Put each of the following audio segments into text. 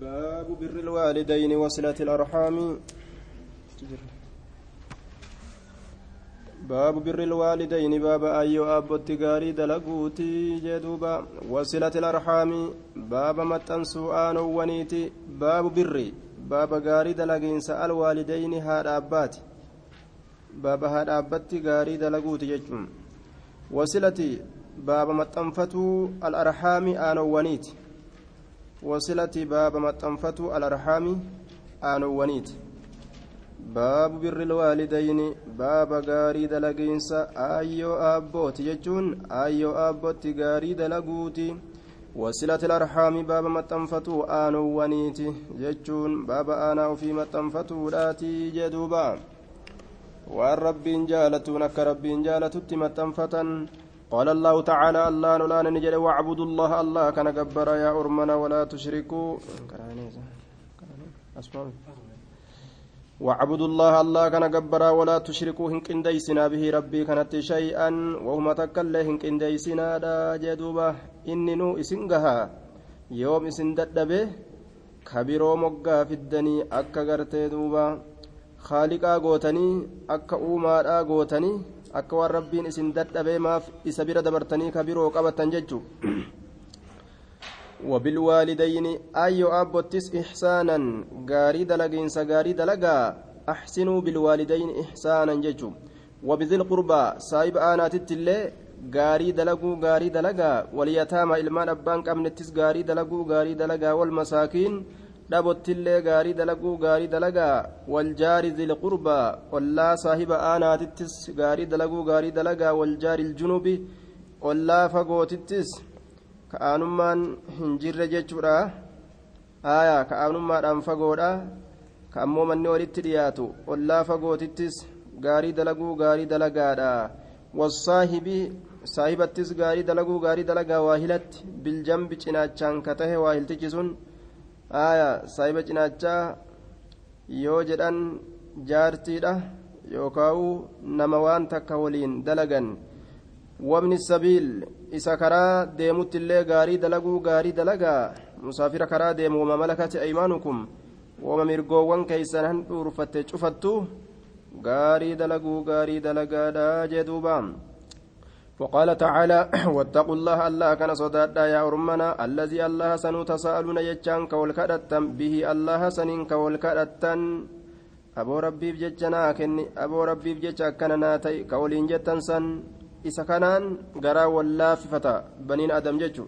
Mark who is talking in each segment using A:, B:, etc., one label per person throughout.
A: باب بر الوالدين وصلة الأرحام. باب بر الوالدين باب أيو أبو التقاري دلقوتي جدوبا. وصلة الأرحام باب متنسو آنو ونيتي. باب بر باب غاري دلقين سأل والدين هاد أبات. باب هاد أبت غاري دلقوتي ججم وصلة باب متنفتو الأرحام آنو ونيتي وصلة باب متنفتو الأرحام آنو ونيتي baabu birri ilwaalidayni baaba gaarii dalagiinsa aayyoo aabbooti jechuun aayyoo aabbootti gaarii dalaguuti wasilati larhaami baaba maxxanfatuu aanowwaniiti jechuun baaba aanaa ofii maxxanfatuudhaati jedhuuba waan rabbiin jaalatuun akka rabbiin jaalatutti maxxanfatan قال الله تعالى الله نولان نجد واعبدوا الله الله كان جبر يا أرمنا ولا تشركوا. واعبدوا الله الله كان جبرا ولا تشركوا. هن كنديسنا به ربي كانت شيئا وهما تكله هن كنديسنا دا جدوبا إني نو إسنجها. يوم إسن ددبه. مقا في الدني. أكا غرتي دوبا خالقا غوتني أكا أوما غوتني akka waan rabbiin isin dadhabee maaf isa bira dabartanii kabiroo qabatan jechu وبالوالدين أي أبوتس إحسانا غاري دلقين سغاري دلقا أحسنوا بالوالدين إحسانا ججو وبذي القربى سايب آنا تتلي غاري دلقوا غاري دلقا واليتامى إلمان أبان كامنتس غاري دلقوا غاري دلقا والمساكين dhabottillee gaarii dalaguu gaarii dalagaa waljaari zilqurbaa ollaa saahiba aanaatittis gaarii dalaguu gaarii dalagaa waljaari iljunubi ollaa fagootittis ka'aanummaan hin jirre jechuudha aayaa ka'aanummaadhaan fagoodha ka ammoo manni walitti dhiyaatu ollaa fagootittis gaarii dalaguu gaarii dalagaadha wasaahibi saahibattis gaarii dalaguu gaarii dalagaa waahilatti biljambi cinaachaan ka tahe waahiltichi sun aayaa saahiba cinaachaa yoo jedhan jaartiidha yookaan nama waan takka waliin dalagan. Wabni sabiil isa karaa deemuttillee gaarii dalaguu gaarii dalagaa? Musaafira karaa deemu wama malakati aymaanukum? Wama mirgoowwan keeysan han dhuurfatte cufattu? Gaarii dalaguu gaarii dalagaadha jedhuuba وقال تعالى واتقوا الله الله كان صدادا يا أرمنا الذي الله سنو تساءلون يجان كولكدتن به الله سنين كولكدتن أبو ربي بججنا كني أبو ربي بجج كان ناتي كولين جتن سن baniin adam jechu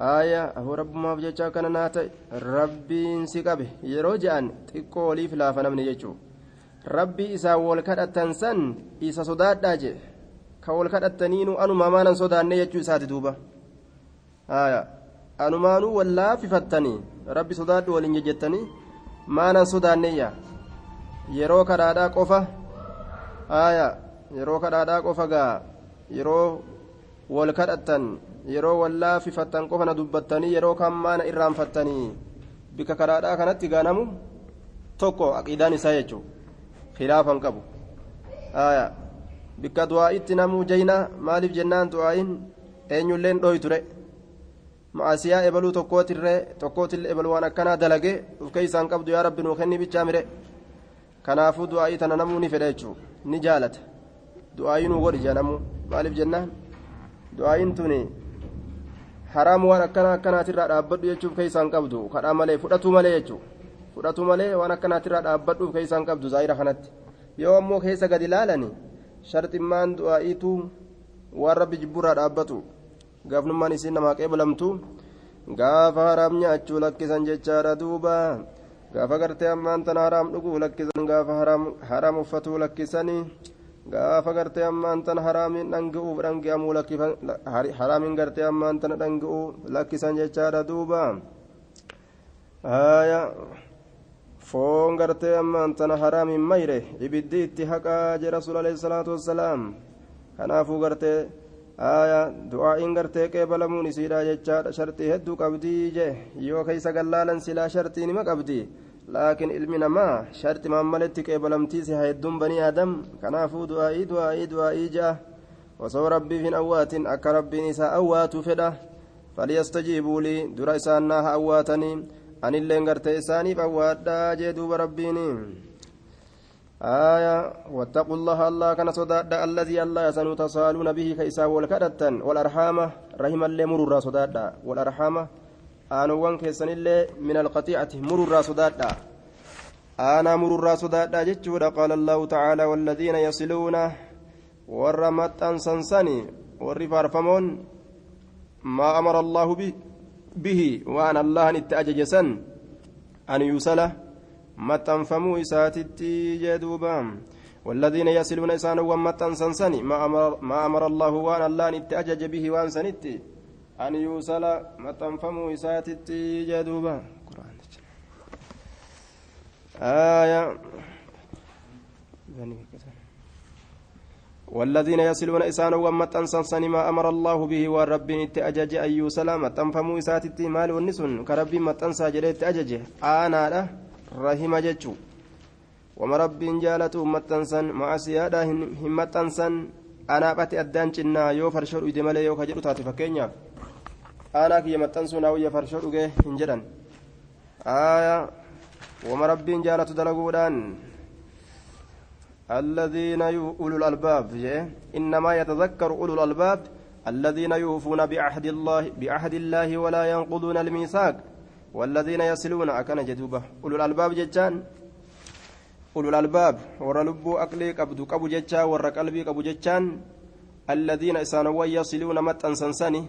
A: aaya ahoo rabbumaaf jecha akkana naa ta'e rabbiin si qabe yeroo je'an xiqqoo waliif laafa namni jechuu rabbii isaan wal kadhatan san isa sodaadhaa je ka wal kadhataniinu anumaa maanan sodaanne jechuu isaati duuba anumaanuu wallaaffifattanii rabbi sodaadhu waliin jejjettanii maanan sodaanneeyya yeroo kadhaadhaa qofa aaya yeroo kadhaadhaa qofa gaa yeroo wal kadhattan yeroo wallaafifattan qofa na dubbattanii yeroo kan maana irraanfattanii bika kadhaadhaa kanatti gaanamu tokko aqiidaan isaa jechuun khilaafan qabu bikka du'aa'itti namuu jayna maaliif jennaan du'aa'iin eenyulleen dhooy ture. Ma'asiyaa ebaluu tokkootirree tokkootillee ebaluu waan akkanaa dalagee of keessaan qabdu yaa rabbi nuu kenni bichaa mire. Kanaafuu du'aa'ii tana namuu ni fedha jechuun ni jaalata. du'aayin uu godhi jedhamu maaliif jennaan? Du'aayin tuni haraam waan akkana akkanaatirraa dhaabbadhu jechuuf keeysaan qabdu. Kadhaa malee fudhatu malee jechuu. Fudhatu malee waan akkanaatirraa dhaabbadhuuf keeysaan qabdu zaayira kanatti. Yoo ammoo keessa gadi ilaalani sharximmaan du'aa'iitu waan rabbi jibburraa dhaabbatu gaafnummaan isiin namaa qeebalamtu gaafa haraam nyaachuu lakkisan jechaadha duuba gaafa gartee ammaan tana haraam dhuguu lakkisan gaafa haraam uffatuu lakkisanii gaafa gartee ammaan tana haraamiin dhangi'uuf dhangi'amuu haraamiin gartee ammaan tana dhangi'uu lakkisan jechaadha duuba foon gartee ammaan tana haraamiin mayre ibiddi itti haqaa jee rasuul alayhi salaatu wassalaam kanaafuu gartee haaya du'aa'iin gartee qeebalamuun isiidha jechaadha sharxii hedduu qabdii jee yoo keeysa gallaalan silaa sharxii nima qabdii laakiin ilmi namaa sharti mammaletti qeebalamtiisi hedduun banii aadam kanaafuu du'aa'ii du'aa'ii du'aa'ii ja'a osoo rabbiif hin awwaatin akka rabbiin isaa awwaatu fedha falyastajiibuu lii dura isaan naa ha awwaatanii anilleen gartee isaaniif awwaadhaa jee duuba rabbiin آية واتقوا الله الله كان صداد الذي الله يسنو تصالون به كيسا والكدتن والأرحام رحم الله مرر صداد والأرحام aanuwwan keessanillee min alqatiicati mururraa sodaadha aanaa mururraa sodaadha jechuudha qaala allahu tacaala waaladiina yasiluuna warra maxxansansani warri faarfamoon maa amara allaahu bihi waan allahan itti ajaje san an yusala maxxanfamuu isaatitti jee duuba والذين يصلون إسان ومتن سنسني ما أمر الله وأن الله اتأجج به وأن سنتي أن يوصل متنفمو إساتتي جدوبا آية. والذين يصلون إسان ومتن سنسن ما أمر الله به والرب أجج أن يوصل متنفمو إساتتي مال والنسن كرب متن ساجريت أجج. آنا له رحم ججو وما رب جالته متنسن مع سيادة هم متنسن أنا باتي أدان جنا يو فرشور إدمالي يو كجرو تاتي فكينيا. naa wayya farshoo dhugee hin jedhan aayaa wama rabbiin jaalatu dalaguudhaan الذين أولو الألباب إنما يتذكر أولو الألباب الذين يوفون بعهد الله بعهد الله ولا ينقضون الميثاق والذين يصلون. أكن جدوبة. أولو الألباب جتان. أولو الألباب. ورا لبو أقلي قبض قبو جتان ورا قلبي قبو جتان. الذين إسانوا يصلون متى سنسني.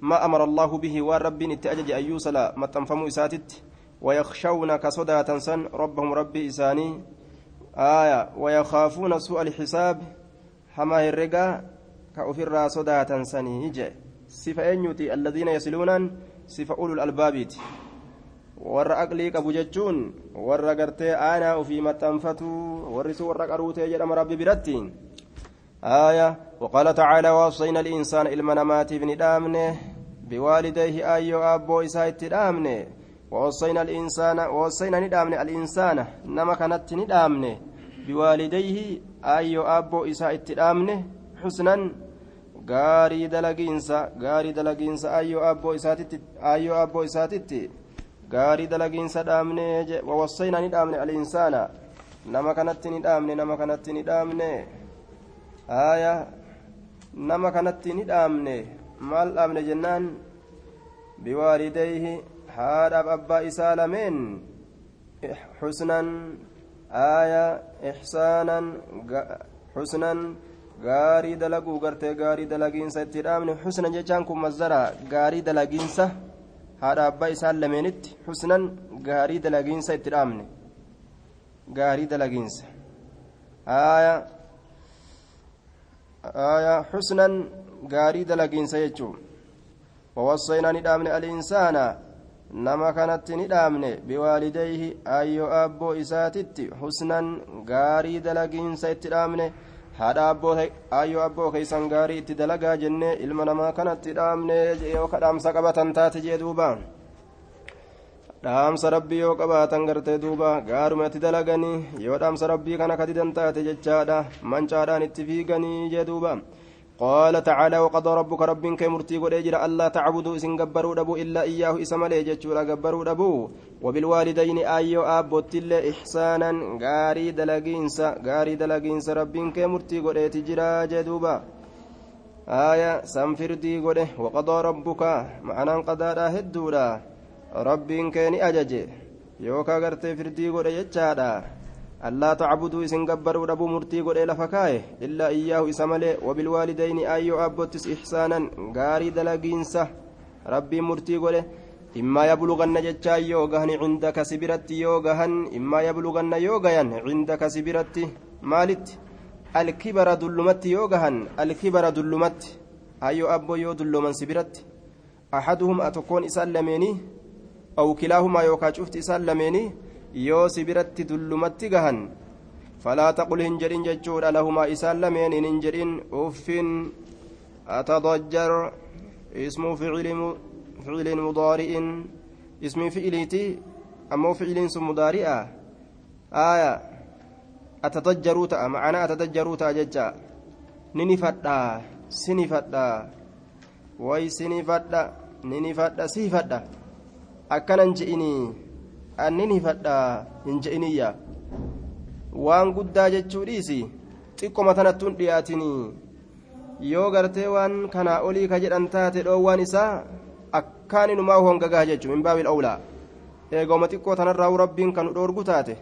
A: ما أمر الله به والرب اتأجج أن يوصل متنفم إساتت. ويخشون كصدى سن ربهم ربي إساني. آية ويخافون سوء الحساب حما الرقا كأفر صدى سني يجي صفة أنيوتي الذين يصلون صفة أولو الألبابيت. warra aqlii qabu jechuun warra gartee aanaa ofii maxxanfatu warri sun warra qaruutee jedhama rabbi biratti آية وقال تعالى وصينا الإنسان إلما نماتي بن دامنه بوالديه أيو أبو إسايت دامنه. ووصينا الإنسان ووصينا ندامنه الإنسان نما كانت ندامنه بوالديه أيو أبو إسايت دامنه حسنا ayyoo abboo isaatitti ayyoo abboo isaatitti gaarii dalagiinsa dhaamne wawassayna ni dhaamne alinsaana nama kanatti ni dhaamne nama kanatti ni dhaamne aya nama kanatti ni dhaamne maal dhaamne jennaan biwaalidayhi haadhaaf abbaa isaa lameen xusnan aya ixsaanan xusnan gaarii dalaguu gartee gaarii dalagiinsa itti dhaamne xusnan jechaan kun mazdara gaarii dalagiinsa haadha abbaa isaan lameenitti xusnan gaarii dalagiinsa itti dhaamne gaarii dalagiinsa aya aya xusnan gaarii dalagiinsa jechuun ووصينا ندامن الإنسان nama kanatti ni dhaamne biwaalidayhi ayyoo abboo isaatitti husnan gaarii dalagiinsa itti dhaamne haadha abboo ayyoo abboo keeysan gaarii itti dalagaa jenne ilma namaa kanatti dhaamne yoo dhaamsa qabatan taate jee duuba. Dhaamsa rabbii yoo qabaatan gartee duuba gaaruma itti dalaganii yoo dhaamsa rabbii kana ka didan taate jechaadha mancaadhaan itti fiiganii jee duuba. قال تعالى وقضى ربك رب كمرتي قد اجر ألا تعبدوا إسن غبروا دبو إلا إياه اسمله جچورا غبروا دبو وبالوالدين آيو ابوتل إحسانا غاري دلغينسا غاري دلغينسا رب كمرتي قد اجرا جدوبا. آية سنفردي قد وقضى ربك معنا قضاء هدودا. رب كاني اجج يوكا غرتي فردي قد يجادا. ألا تعبدوا إسن قبروا ربو مرتي قد إلى فكاية إلا إياه إسمالي وبالوالدين أيو أبوتس إحسانا غاري دلقينسة ربي مرتي قد إما يبلغن جتشا يوغهن عندك سبرت يوغهن إما يبلغن يوغين عندك سبرت مالت الكبر دلمت يوغهن الكبر دلمت أيو أبو يو دلمن سبرت أحدهم أتكون إسلميني أو كلاهما يوكا شفت إسلميني yoo si biratti dullumatti gahan falaa taqul hin jedhin jechuudha lahumaa isaan lameen hin jedhin uffin atadajjar ismu ficilin mudaari'in ismi ficiliiti ammoo ficiliin sun mudaari'a aya atadajjaruu ta'a macanaa atadajjaruu ta'a jecha ninifadha sinifadha way sinifadha ninifadha siifadha akkanan je'inii annin hifadha hin je'iniyya waan guddaa jechuu dhiisi xiqqoma tanattuun dhiyaatinii yoo gartee waan kanaa olii ka jedhan taate dhoowwaan isaa akkaan inumaa hongagaa jechuun min baabil awlaa eegoma xiqqoo tanarraa rabbiin kan dhoorgu taate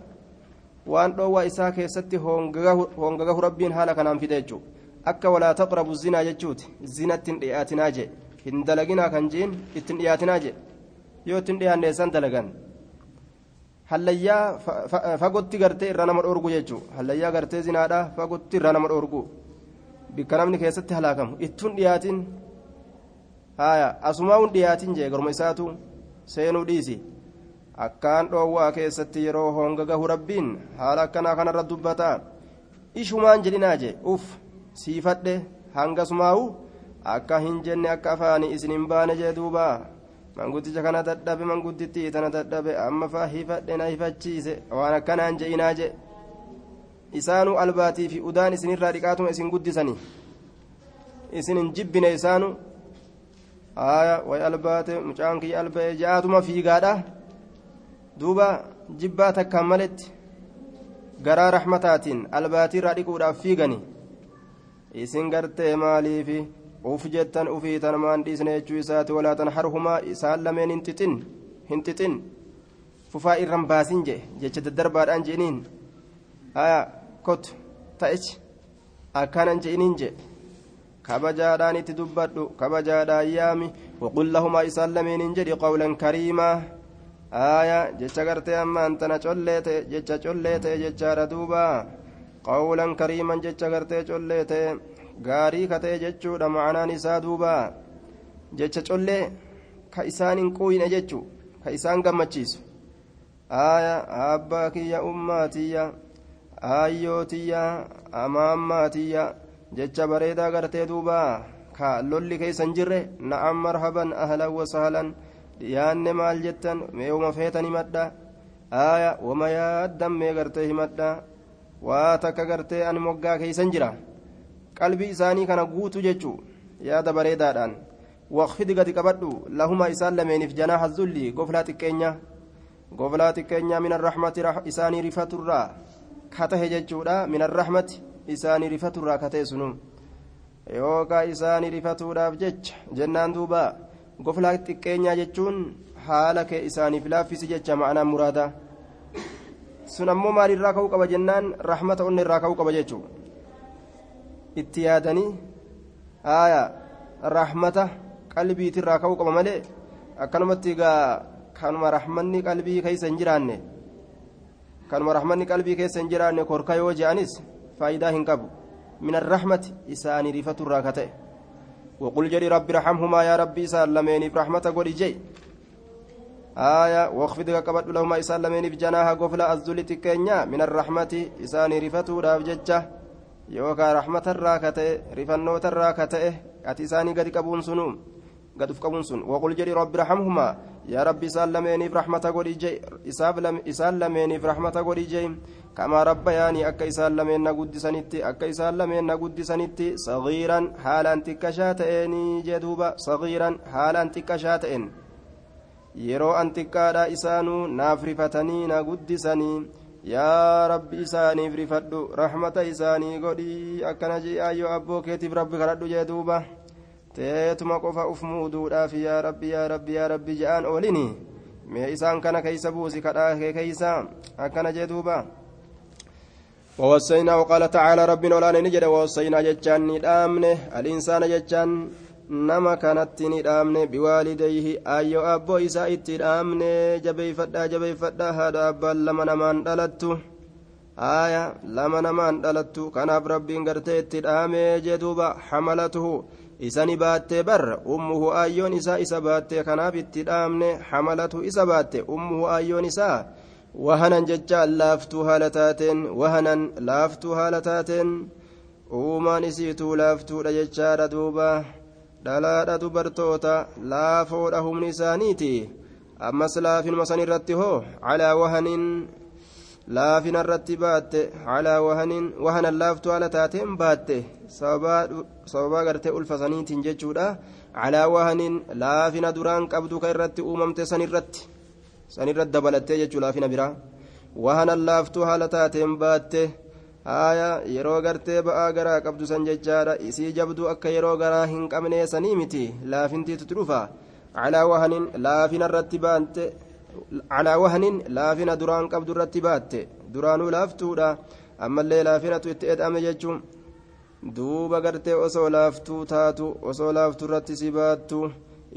A: waan dhoowwaa isaa keessatti hongagahu rabbiin haala kanaan fide jechuudha akka walaa taqrabu zinaa jechuuti zinatti hin dhiyaatinaa jee hin dalaginaa kan jiin ittiin dhiyaatinaa jee yoo ittiin dhiyaanne isaan dalagan hallayyaa fagotti gartee irra nama dhoorgu jechuudha. Hallayyaa gartee zinaadhaa fagotti irra nama dhoorgu. Bikka namni keessatti halaakamu. Ittuun dhiyaatin haaya asumaa'uun dhiyaatin jee garuma isaatu seenuu dhiisi. Akkaan dhoowwaa keessatti yeroo hongagahu rabbiin haala akkanaa kanarra dubbataa ishumaan jedhinaa jee uff siifadhe hangasumaa'u akka hin jenne akka afaanii isin hin baane jee duuba manguddicha kana dadhabe manguddittii tana dadhabe amma faa hifadhe na hifachiise waan akkanaan je'inaa jee isaanuu albaatii fi udaan isinirraa dhiqaatuma isin guddisanii. Isin hin jibbine isaanu. Aya way albaate mucaan kiyya alba'e ja'aatuma fiigaadha. Duuba jibbaa takkaan maletti garaa raxmataatiin albaatiirraa dhiquudhaaf fiigani isin gartee maaliifi uf jettan ufii tanmaan dhiisne jechuu isaati walaa tanharhumaa isaan lameen hin xixin fufaa irran baasin jee jecha daddarbaadhaan jeeniin aya kot ta'ech akkanan je'iniin je kabajaadhaan itti dubbadhu kabajaadhaan yaami lameeniin jedhi qawlan kariimaa aya jecha gartee ammaan tana collee ta'e jecha collee ta'e jechaadha duuba qawlan kariiman jecha gartee collee ta'e gaarii ka ta'e jechuudha ma'anaan isaa duuba jecha collee ka isaan hin quuyne jechuu ka isaan gammachiisu aya abbaa kiyya ummaatiyya aayyootiya amaammaatiyya jecha bareedaa gartee duuba ka lolli keessa jirre na'am marhaban ahlan wasahlan dhiyaanne maal jettan mee uma feetan himadha aaya wama yaaddan mee gartee himadha waa takka gartee ani moggaa keeysan jira qalbii isaanii kana guutu jechuu yaada bareedaadhaan waqfidi gadi qabadhu lahuma isaan lameeniif janaaha zulli goflaa xiqqeenya goflaa xiqqeenya min arrahmati isaanii rifaturraa katahe jechuudha min arrahmati isaanii rifaturraa katahe sunu yookaa isaanii rifatuudhaaf jecha jennaan duuba goflaa xiqqeenyaa jechuun haala kee isaaniif laaffisi jecha ma'anaan muraadaa sun ammoo maalirraa ka'uu qaba jennaan rahmata onni irraa ka'uu qaba jechuudha itti yaadanii rahmata qalbiitirraa ka'uu qaba malee akkanumatti egaa kanuma rahmanni qalbii keessa hin jiraanne kanuma rahmanni qalbii keessa hin jiraanne korka yoo je'anis faayidaa hin qabu min arrahmati isaanii rifaturraa ka ta'e وقل جري رب ارحمهما يا ربي سلمين برحمة قولي جي آية واخفض قبض لهما سلمين بجناها قفلة الذل تكينيا من الرحمة إساني رفتو راف ججة يوكا رحمة الراكتة رفنو الراكتة أتي إساني قد قبون سنوم قد فقبون سن وقل جري رب ارحمهما يا ربي سلمين برحمة قولي جي إسلمين برحمة قولي جي كما ربياني أكا إسان لمن نقد سنتي أكا إسان لمن نقد سنتي صغيرا حالا تكشاتئني جدوبا صغيرا حالا تكشاتئن yeroo antiqqaadha isaanuu naaf rifatanii na guddisanii yaa rabbi isaaniif rifadhu rahmata isaanii godhii akkana je'aayyoo abboo keetiif rabbi kadhadhu jee duuba teetuma qofa uf muuduudhaaf yaa rabbi yaa rabbi yaa rabbi je'aan oolini mee isaan kana keeysa buusi kadhaa kee keeysa akkana jee duuba ووصينا وقال تعالى ربنا ولا نجد ووصينا جتان ندامن الإنسان جتان نما كانت ندامن بوالديه أيو أبو إسا اتدامن جبي فدا جبي فدا هذا أبا لما نمان دلتو آية لما نمان دلتو كان ربي قرتي اتدامن جدوبا حملته isani baattee bar ummuhu ayyoon isaa isa baattee kanaaf itti dhaamne hamalatu isa baatte ummuhu ayyoon isaa wahanan jecha laaftuu haala taateen wahanan laaftuu haala taateen uumaan isiituu laaftuudha jechaadha duuba dhalaadha dubartoota laafoodha humni isaaniiti ammas laafinuma san irratti hoo calaa wahanin laafina irratti baatte calaa wahanin wahanan laaftuu haala taateen baatte sababaa gartee ulfasaniitiin jechuudha calaa wahanin laafina duraan qabdu ka irratti uumamte san irratti sanirra dabalattee jechuu laafina biraa wahanan laaftuu haala taateen baatte haaya yeroo gartee ba'aa garaa qabdu san jechaadha. Isii jabduu akka yeroo garaa hin qabnee sanii miti. Laafintiitutti dhufa. Calaa wahanin laafina irratti baatte calaa wahanin laafina duraan qabdu irratti baatte. Duraanuu laaftuudha. Ammallee laafinatu itti edhame jechuun duuba gartee osoo laaftuu taatu osoo laaftuu irratti si baattu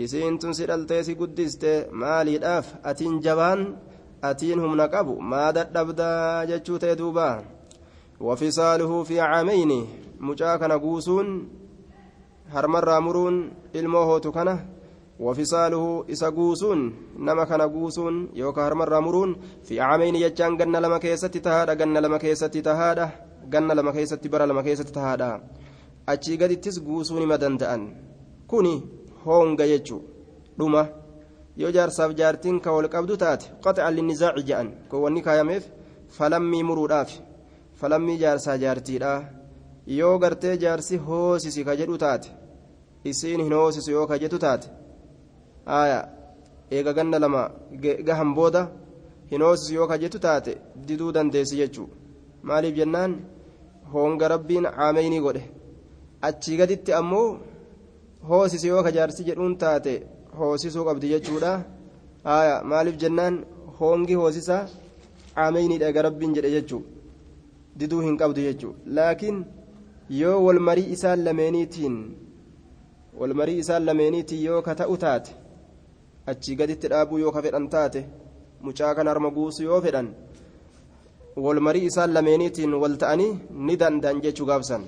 A: isiin tun si dhaltee si guddiste maaliidhaaf? Atiin jabaan atiin humna qabu maa dadhabdaa jechuu ta'e duuba mucaa kana guusuun harmarraa muruun ilmoo hootu kana wafisaaluhu isa guusuun nama kana guusuun yookaan harmarraa muruun fi caameyni jechaan ganna lama keessatti tahaadha ganna lama keessatti tahaadha ganna lama keessatti bara lama keessatti tahaadha achii gadittis guusuu nima danda'an kuni hoonga jechuu dhuma yoo jaarsaaf jaartiin ka wal qabdu taate qaxacan linnizaaci je'an kun wanni kaayameef falammii muruudhaaf falammii jaarsaa jaartiidha. Yoo gartee jaarsi hoosisi ka jedhu taate isiin hin hoosisu yoo ka jedhu taate aya eega ganna lama gahan booda hin hoosisu yoo ka jedhu taate diduu dandeessi jechuu maaliif jennaan? Hoonga rabbiin caameynii godhe. Achii gaditti ammoo hoosisi yoo ka jaarsi jedhuun taate hoosisuu qabdi jechuudha. Aya maaliif jennaan? Hoongi hoosisaa caameyniidha eega rabbiin jedhe jechuu diduu hin qabdu jechuu. Laakiin yoo walmarii isaan lameeniitiin walmarii isaan lameeniitiin yoo ka ta'u taate achii gaditti dhaabuu yoo ka fedhan taate mucaa kan harma guusu yoo fedhan walmarii isaan lameeniitiin wal ta'anii ni danda'an jechuu gaabsan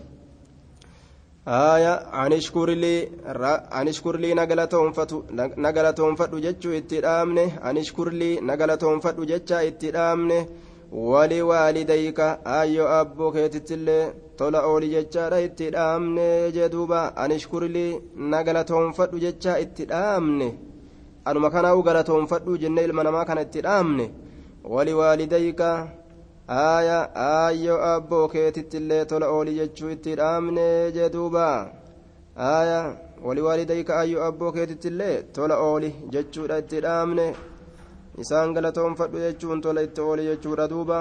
A: aya anishkurlii nagalatoonfadhu jechuu itti dhaamne anishkurlii nagalatoonfadhu jecha itti dhaamne wali waalidayka ayyo abboo keetittillee tola ooli jechaadha itti dhaamne jeduuba anishkurlii nagalatoonfadhu jecha itti dhaamne anuma kanaa'u galatoonfadhu jenne ilma namaa kana itti dhaamne wali waalidayka aya ayyo abboo keetittillee tola ooli jechuu itti dhaamne jeduuba aya wali waalidayka ayyo abboo keetittillee tola ooli jechuudha itti dhaamne isaan galatoonfadhu jechuun tola itti ooli jechuudha duuba.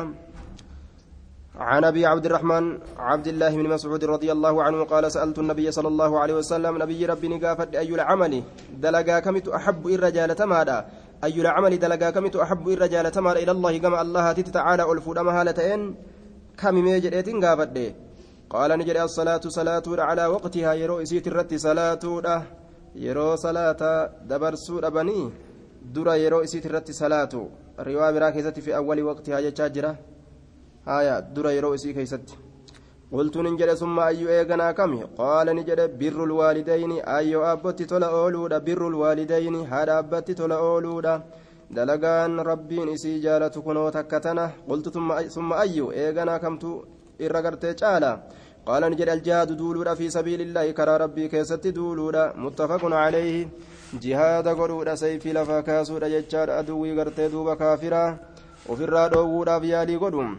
A: عن أبي عبد الرحمن عبد الله بن مسعود رضي الله عنه قال سألت النبي صلى الله عليه وسلم نبي ربي نقافت أي العمل؟ دلقا كمت أحب الرجال تمادا. أي العمل دلقا كمت أحب الرجال تمار إلى الله كما الله تعالى ألفود أما هالتين كم ميجريت قافت قال نجري الصلاة صلاة على وقتها يرو إسيت الرت صلاة يرو صلاة دبر سورة بني. درا يرو إسيت الرت صلاة الرواية براكزة في أول وقتها جاجرة آية درا يرو إسي كيست قلت نجد ثم أي إيغنا كم قال نجد بر الوالدين أي أبتي تولا أولودا بر الوالدين هذا أبتي تولا أولودا دلقان ربين إسي جالة كنو تكتنا قلت ثم ثم أي إيغنا كمت إرقرتي جالا قال نجد الجهاد دولودا في سبيل الله كرى ربي كيست دولودا متفق عليه قلودا سيفي لفا كاسودا ججار أدوي قرتي دوبا كافرا وفي الرادو وودا بيالي قدوم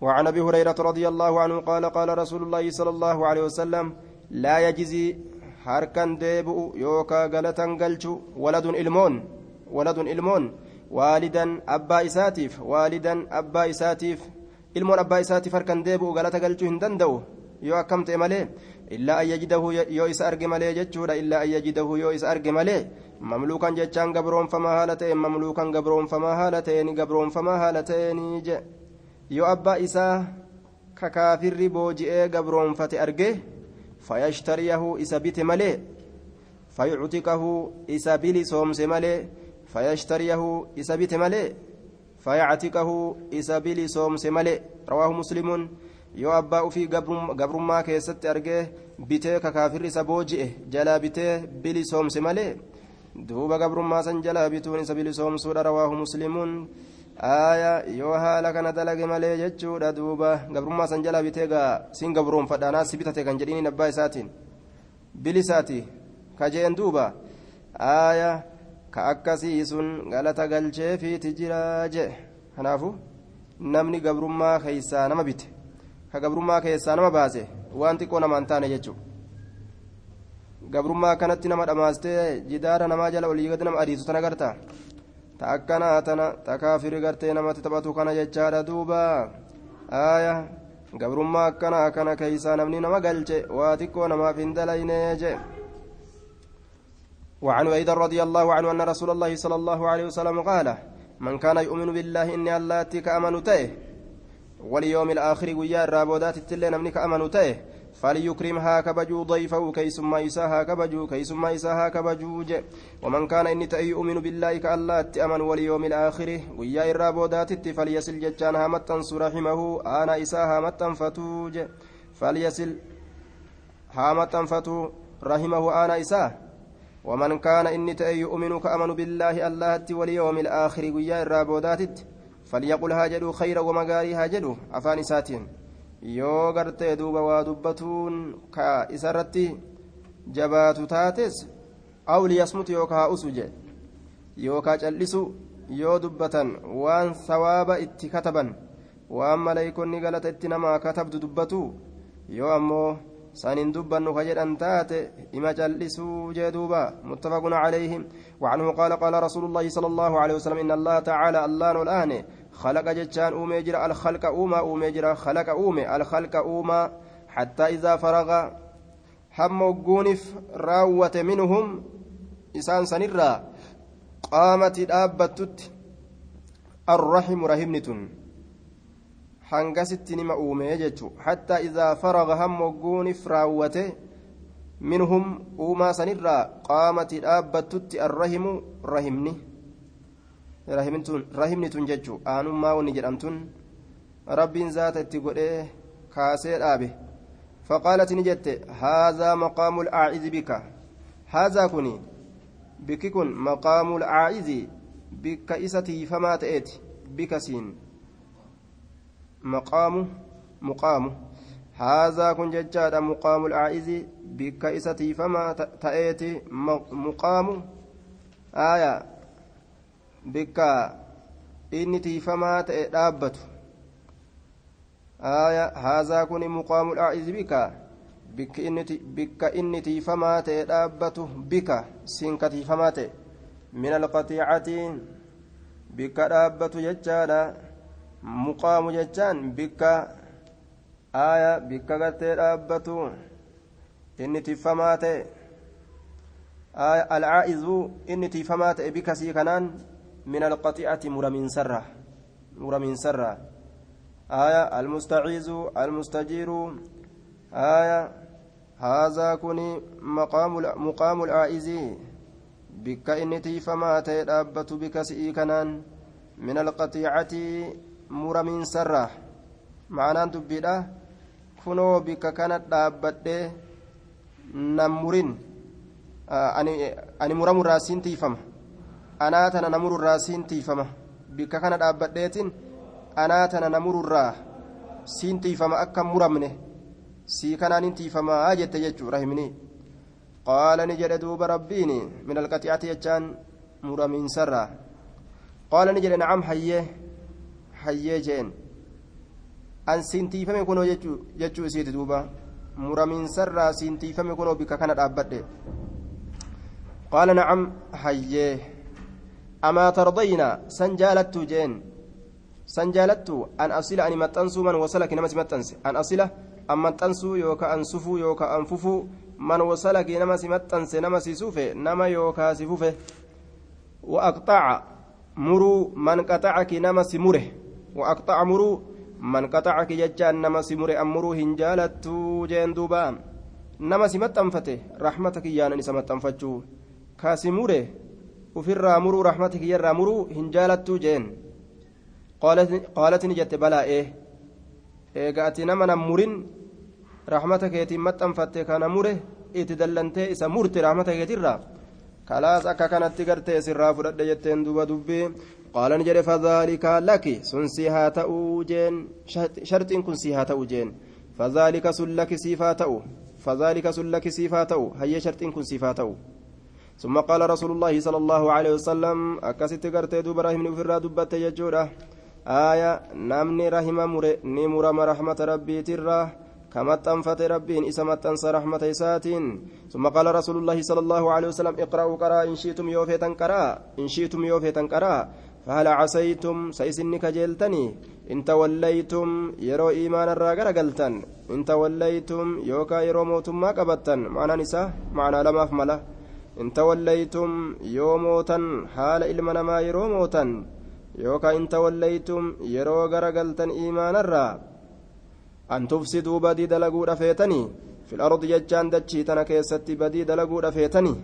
A: وعن ابي هريره رضي الله عنه قال قال رسول الله صلى الله عليه وسلم لا يجزي galatan galchu waladun ilmoon waladun ilmoon waalidan abbaa isaatiif waalidan abbaa isaatiif ilmoon abbaa isaatiif harkan deebi'u galata galchuu hin danda'u yoo akkam ta'e malee illaa an yajidahu yoo isa arge malee jechuudha illaa an yajidahu yoo isa arge malee mamluukan jechaan gabroonfamaa haala ta'een mamluukan gabroonfamaa haala ta'een gabroonfamaa haala ta'eenii je yoo abbaa isaa kakaafirri booji'ee gabroonfate arge fayashtariyahu isa bite malee fayuctiqahu isa bilisoomse malee fayashtariyahu isa bite malee fayactiqahu isa bilisoomse malee rawaahu muslimuun yoo abbaa ufii gabrummaa keessatti argee bitee kakaafirri isa booji'e jalaa bitee bilisoomse malee duuba gabrummaa san jalaa bituun isa bilisoomsuudha rawaahu muslimuun aya yoo haala kana dalage malee jechuudha duuba gabrummaa san jalaa bitee gaa siin gabroonfadhaanaa si bitate kan jedhiniin abbaa isaatiin bilisaati ka jeen duuba aya ka akkasii sun galata galcheefiiti jiraa jee kanaafu namni gabrummaa keeysaa nama bite ka gabrummaa keessaa nama baase waan xiqqoo nama hin taane jechuudha gabrummaa akkanatti nama dhamaastee jidaara namaa jala olii gadi nama adiisu tana garta ta akkanaa tana ta kaafiri gartee namatti taphatu kana jechaadha duuba aaya gabrummaa akkanaa kana keeysaa namni nama galche waa xiqqoo namaaf hin dalaynee jee وعن أيضا رضي الله عنه أن رسول الله صلى الله عليه وسلم قال من كان يؤمن بالله إني الله كأمن تيه واليوم الآخر ويا الرابودات التلين منك أمن تيه فليكرم ها كبجو ضيفه كيسما يساها كبجو كيسما يساها كبجو. ومن كان إني تأي يؤمن بالله كالله أمن واليوم الآخر ويا الرابودات فليسل جتان هامتنس رحمه أنا إساها متن فتوج. فليسل هامتن فتو رحمه أنا إساه ومن كان إني تأي يؤمن كأمن بالله الله واليوم الآخر ويا الرابودات فليقل هاجدوا خيرا ومغاري هاجدوا أفان ساتين yoo gartee duuba waa dubbatuun ka isarratti jabaatu taates aw liyasmut yookaa haa usu jedhe yookaa cal'isu yoo dubbatan waan sawaaba itti kataban waan maleeykonni galata itti namaa katabdu dubbatu yoo ammoo سان دبن فجد تات إما جلسوا جدوبا متفق عليه وعنه قال قال رسول الله صلى الله عليه وسلم إن الله تعالى الله الآن خلق جتان أومي جرى الخلق أوما أومي جرى خلق أومي الخلق أوما. حتى إذا فرغ هم وقونف راوة منهم إسان سنرا قامت الآبة الرحم رحمنة hangasitti nima uume jechu hattaa idaa faraga hammogguunif raawwate minhum uumaa sanirraa qaamati dhaabbattutti arrahimu rahimni rahimni tun jechu aanummaa wani jedhamtun rabbiin zaata itti godhee kaasee dhaabe فقالت نجت هذا مقام الأعز بك هذا كني بك كن مقام الأعز بك إستي فما تأتي بك سين maqaamu muqaamu haazaa kun jechaadha muqaamu lcaa'izi bikka isa tiifamaa ta'eeti muqaamu aya bikka inni tiifamaa ta'e dhaabbatu. Aya haazaa kun muqaamu lcaa'izi bikka bikka inni tiifamaa ta'e dhaabbatu bika? Sinka tiifamaa ta'e. Min alqaxiicati bikka dhaabbatu jechaadha. Muqaamu jechaan bikka aaya bikka gartee dhaabbatu inni tiifamaa ta'e alcaa'izu inni tiifamaa ta'e bikasii kanaan min alqaxi'ati muramiinsarra muramiinsarra aaya almustaciizu almustajiiru aaya haazaa kuni muqaamu alcaa'izi bikka inni tiifamaa ta'e dhaabbatu bikasii kanaan min alqaxiicati muramiinsarraa ma'anaan dubbiidha kunoo bikka kana dhaabbadhee nan murin ani muramurraa siin tiifama anaa tana namururraa siin tiifama bikka kana dhaabbadheetin anaa tana namururraa siin tiifama akka muramne sii kanaanin tiifamaa jette jechuu rahimni qaala ni jedhe duuba rabbiin min alqaxi'ati jechaan muramiinsarraa qaala ni jedhe nacam hayyee hayyee jeen an siintiifame kunoo jechuu isiiti duuba muramiinsarraa siintiifame kunoo bikka kana dhaabbadhe qaala nacam hayyee amaa tardayna san jaalattu jeen san jaalattu an asila ani maxxansuu man wasalaki namasi maxxanse an asila an maxxansuu yooka an sufuu yooka an fufuu man wasalaki namasi maxxanse nama si sufe nama yookaa si fufe wa aqxaca muruu man qaxacaki nama mure وأقطع مرو من قطعك ججان نما سمر أمرو هنجالتو جين دوبا نما سمت أنفته رحمتك يانا نسمت أنفتشو كاسمره وفر مرو رحمتك يرى مرو هنجالتو جين قالت قالت نجت بلا إيه إيه نما نمرين رحمتك يتمت أنفته كان مره إتدلنتي إسا مرت رحمتك يترى kalaas akka kanatti gartee sirraa fudhadhe jetteen duba dubbii قال نجري فذلك لك سنسيها تأوجين شرط كن سيها تأوجين فذلك سلك سيفا تأو. فذلك سلك سيفا تأو. هي شرط كن تأو. ثم قال رسول الله صلى الله عليه وسلم أكست قرتي دوب رحم نفر دبت يجورة آية نمني رحم نمر رحمة ربي ترى كما تنفت ربين إسما تنسى رحمة إساتين ثم قال رسول الله صلى الله عليه وسلم اقرأوا قراء إن شئتم يوفيتا قراء. إن شئتم يوفيتا قراء. فهل عسيتم؟ سيسنك جيلتني. إن توليتم يرو إيمان الراقر قلتن إن توليتم يوكا يرو موتم ما قبتن معنى نساء معنى لما أفمله إن توليتم يوموتا حال إلمنا ما يرو موتا يوكا إن توليتم يرو قرقلتن إيمان an tufsiduu badii dalaguudha feetanii fil ardi jechaan dachii tana keessatti badii dalaguudha feetanii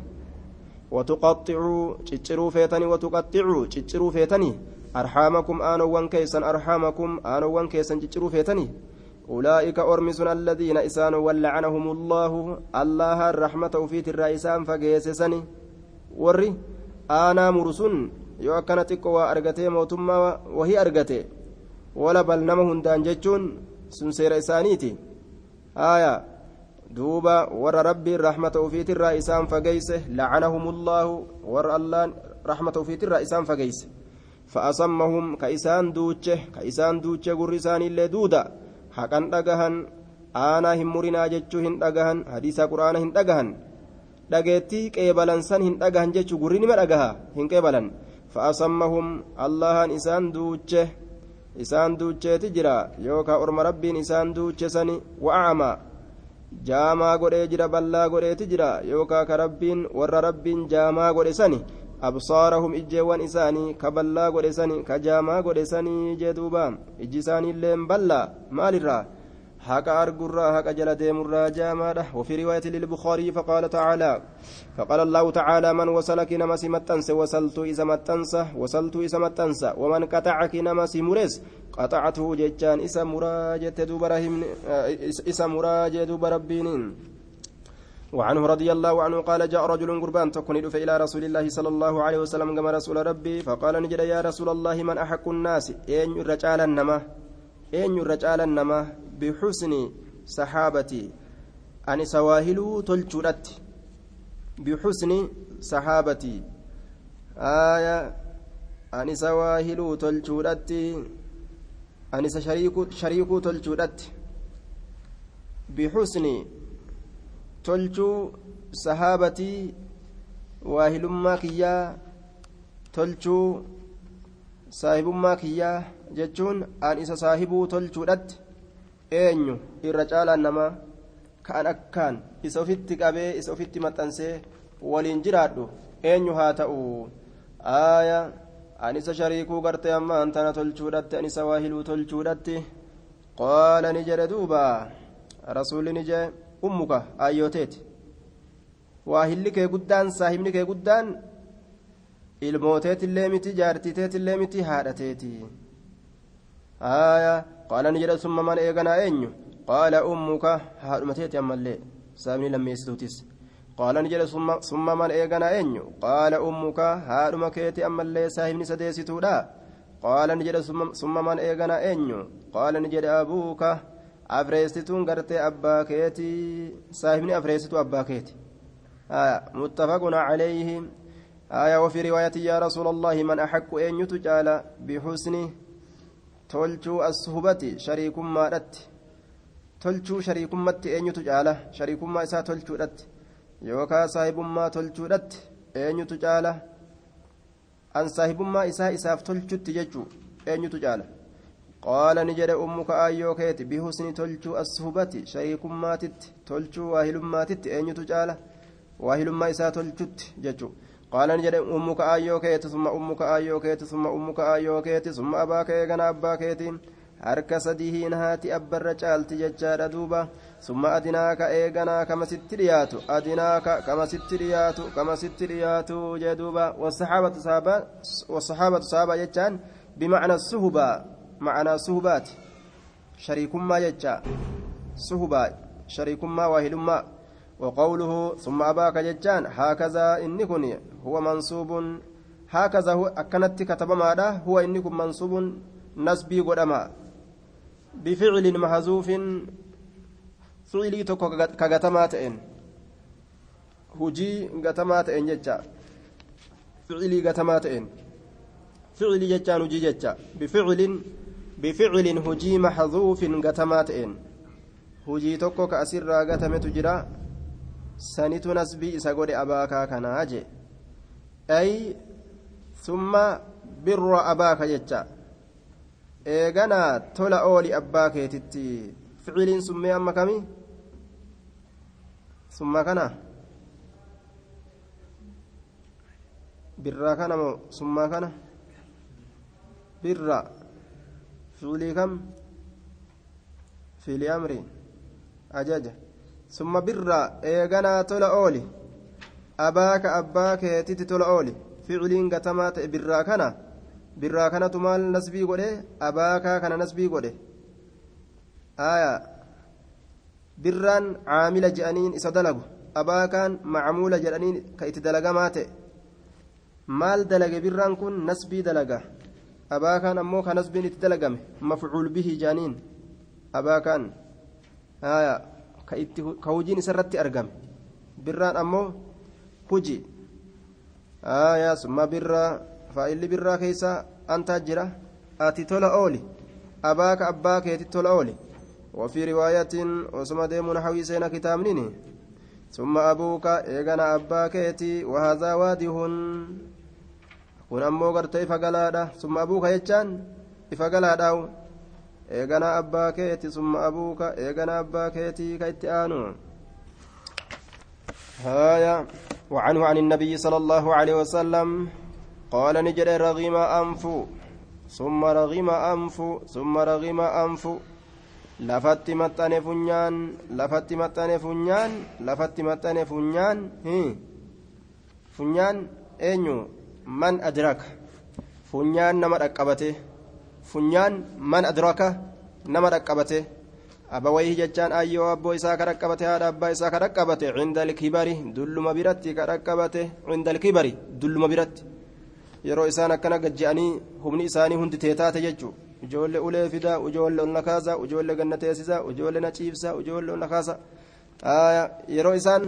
A: watuqaxicuu cicciruu feetanii watuqaxicuu cicciruu feetanii arxaamakum aanowwan keessan arxaamakum aanowwan keessan cicciruu feetanii أولئك أرمس الذين إسان ولعنهم الله الله الرحمة في الرئيسان فجيسسني وري أنا مرسون yoo akkana xiqqoo waa argatee mootummaa wahii argate wala bal nama hundaan jechuun sun seera isaaniiti haaya duuba warra rabbiin rahmata ufiitirraa isaan fageyse lacanahumullaahu warra allaan rahmata ufiitirraa isaan fageyse ka isaan duuche ka isaan duuche gurri isaaniillee duuda haqan dhagahan aanaa hin murinaa jechuu hin dhagahan hadiisa quraana hin dhagahan dhageettii qeebalansan hin dhagahan jechuu gurri nima dhagaha hin qeebalan fa'asammahum allahan isaan duuche isaan duucheeti jira yookaan orma rabbiin isaan duuchesani wa'aama jaamaa godhee jira ballaa godheeti jira yookaan ka rabbiin warra rabbiin jaamaa godhe sani. Absaarahum ijjeewwan isaanii ka ballaa godhe sani ka jaamaa godhe sanii jee duuba. Ijji isaaniillee ballaa maalirraa? حق أرجرا حق جل ديمرا جامادة وفي رواية للبخاري فقال تعالى فقال الله تعالى من وصلك نمسي متنس وصلت إذا متنس وصلت إذا متنس ومن قطعك نمسي مرس قطعته ججان إسا مراجة دوب رحم إسا مراجة دوب ربين وعنه رضي الله عنه قال جاء رجل قربان تكون إلى رسول الله صلى الله عليه وسلم كما رسول ربي فقال نجد يا رسول الله من أحق الناس أين الرجال النما أين الرجال النما بحسن صحابتي. أني سواهلو تلجرت بحسن صحابتي. آية. أني سواهلو تلجرت شريكو شريكو تلجرت بحسن تلجو صحابتي. waahilummaa kiyyaa tolchuu saahibummaa kiyyaa jechuun aan isa saahibuu tolchuudhatti eenyu irra caalaan namaa ka'an akkaan isa ofitti qabee isa ofitti maxxansee waliin jiraadhu. Eenyu haa ta'u? Aaya an isa shariikuu gartee ammaan tana tolchuudhatti an isa waahiluu tolchuudhatti? Qaala ni jedhe duuba. Rasuulli ni jedhe ummuka ayyooteeti waahilli kee guddaan saahibni kee guddaan? Ilmooteetillee miti jaartiteetillee miti haadhateeti aaya qaala ni jedha summa man eeganaa eenyu qaala ummuka haadhumateeti ammallee saabni lammeessituutis qaala ni jedha summa man eeganaa eenyu qaala ummuka haadhuma keeti ammallee saahibni sadeessituudha qaala ni jedha summa man eeganaa eenyu qaala ni jedha abuuka afreessituun gartee abbaa keeti saahibni afreessituu abbaa keeti متفق عليه آية وفي رواية يا رسول الله من أحق أن يتجال بحسن tolchuu ashubati shariikummaadhatti tolchuu shariikummatti eenyutu caala? Shariikummaa isaa tolchuudhatti yookaan saahibummaa tolchuudhatti eenyutu caala? An saahibummaa isaa isaaf tolchutti jechuu eenyutu caala? Qaala ni jedhe ummuka ayyoo keeti bihusni tolchuu ashubati shariikummaatitti tolchuu waahilummaatitti eenyutu caala? Waahilummaa isaa tolchutti jechuudha. Jedhe ummuka aayyoo keeti summa ummuka aayyoo keeti summa ummuka aayyoo keeti summa abbaa kee gana abbaa keeti harka sadihiin haati abbarra caalti jechaadha duuba summa adinaaka eeganaa kama dhiyaatu kama sitti dhiyaatu kama dhiyaatu jee duuba wasaxaabatu saaba jechaan bimacna suhubaa macnaa suhubaati shariikummaa jecha suhubaa shariikummaa waahilummaa وقوله ثم أباك ججان هكذا إنكن هو منصوب هكذا هو أكنت كتب ماذا هو إنكم منصوب نسبي قدما. بفعل محذوف فعلي تكو كغتمات إن. هجي غتمات إن ججا. فعلي غتمات إن. فعلي ججان هجي ججا. بفعل بفعل هجي محذوف غتمات إن. tokko ka asirraa gatametu jira sanitu nasbii isa godhe abaakaa kanaa jee ay summa birra abaaka jecha eeganaa tola ooli abbaa keetitti ficiliin summee amma kami summa kana birraa kana moo summaa kana birra ficilii kam fiili amri ajaja summa birra eeganaa tola ooli. Abaaka abbaa keetitti tola ooli. Ficiliin gatamaa ta'e birraa kana birraa kanatu maal nasbii godhe? Abaakaa kana nasbii godhe. Aya. Birraan caamila jedhaniin isa dalagu. Abaakaan macmuula jedhaniin ka itti dalagamaa ta'e. Maal dalage birraan kun nasbii dalaga? Abaakaan ammoo ka nasbiin itti dalagame. Mafcuul bihi jedhaniin abaakaan. Aya ka itti ka hujiin isarratti argame birraan ammoo huji aya summa birraa faa'illi birraa keessa antaa jira ati tola ooli abaaka abbaa keetti tola ooli وفي رواية وسما ديمون حوي سينا كتابنيني ثم أبوك إيغانا أبا كيتي وهذا واديه kun ammoo gartee ifa galaadha summa abuuka jechaan ifa galaadhaawu eegana abbaa keeti summa abuuka eegana abbaa keetii ka itti aanu هايا وعنه عن النبي صلى الله عليه وسلم قال نجد رغم أنف ثم رغم أنف ثم رغم أنف lafatti maxxane funyaan lafatti maxxane funyaan lafatti maxxane funyaan funyaan eenyu man adraka funyaan nama dhaqqabate funyaan man adraka nama dhaqqabate abawayhi jechaan ayyoo abboo isaa ka dhaqqabate haadha abbaa isaa ka dhaqqabate cinda alkibari dulluma biratti ka dhaqqabate cinda alkibari dulluma biratti yeroo isaan akkana gajje'anii humni isaanii hundi teetaate jechuu ijoollee ulee fidaa ijoollee ol na kaasa ijoollee ganna teessisa ijoollee na ciibsa ijoollee ol na kaasa yeroo isaan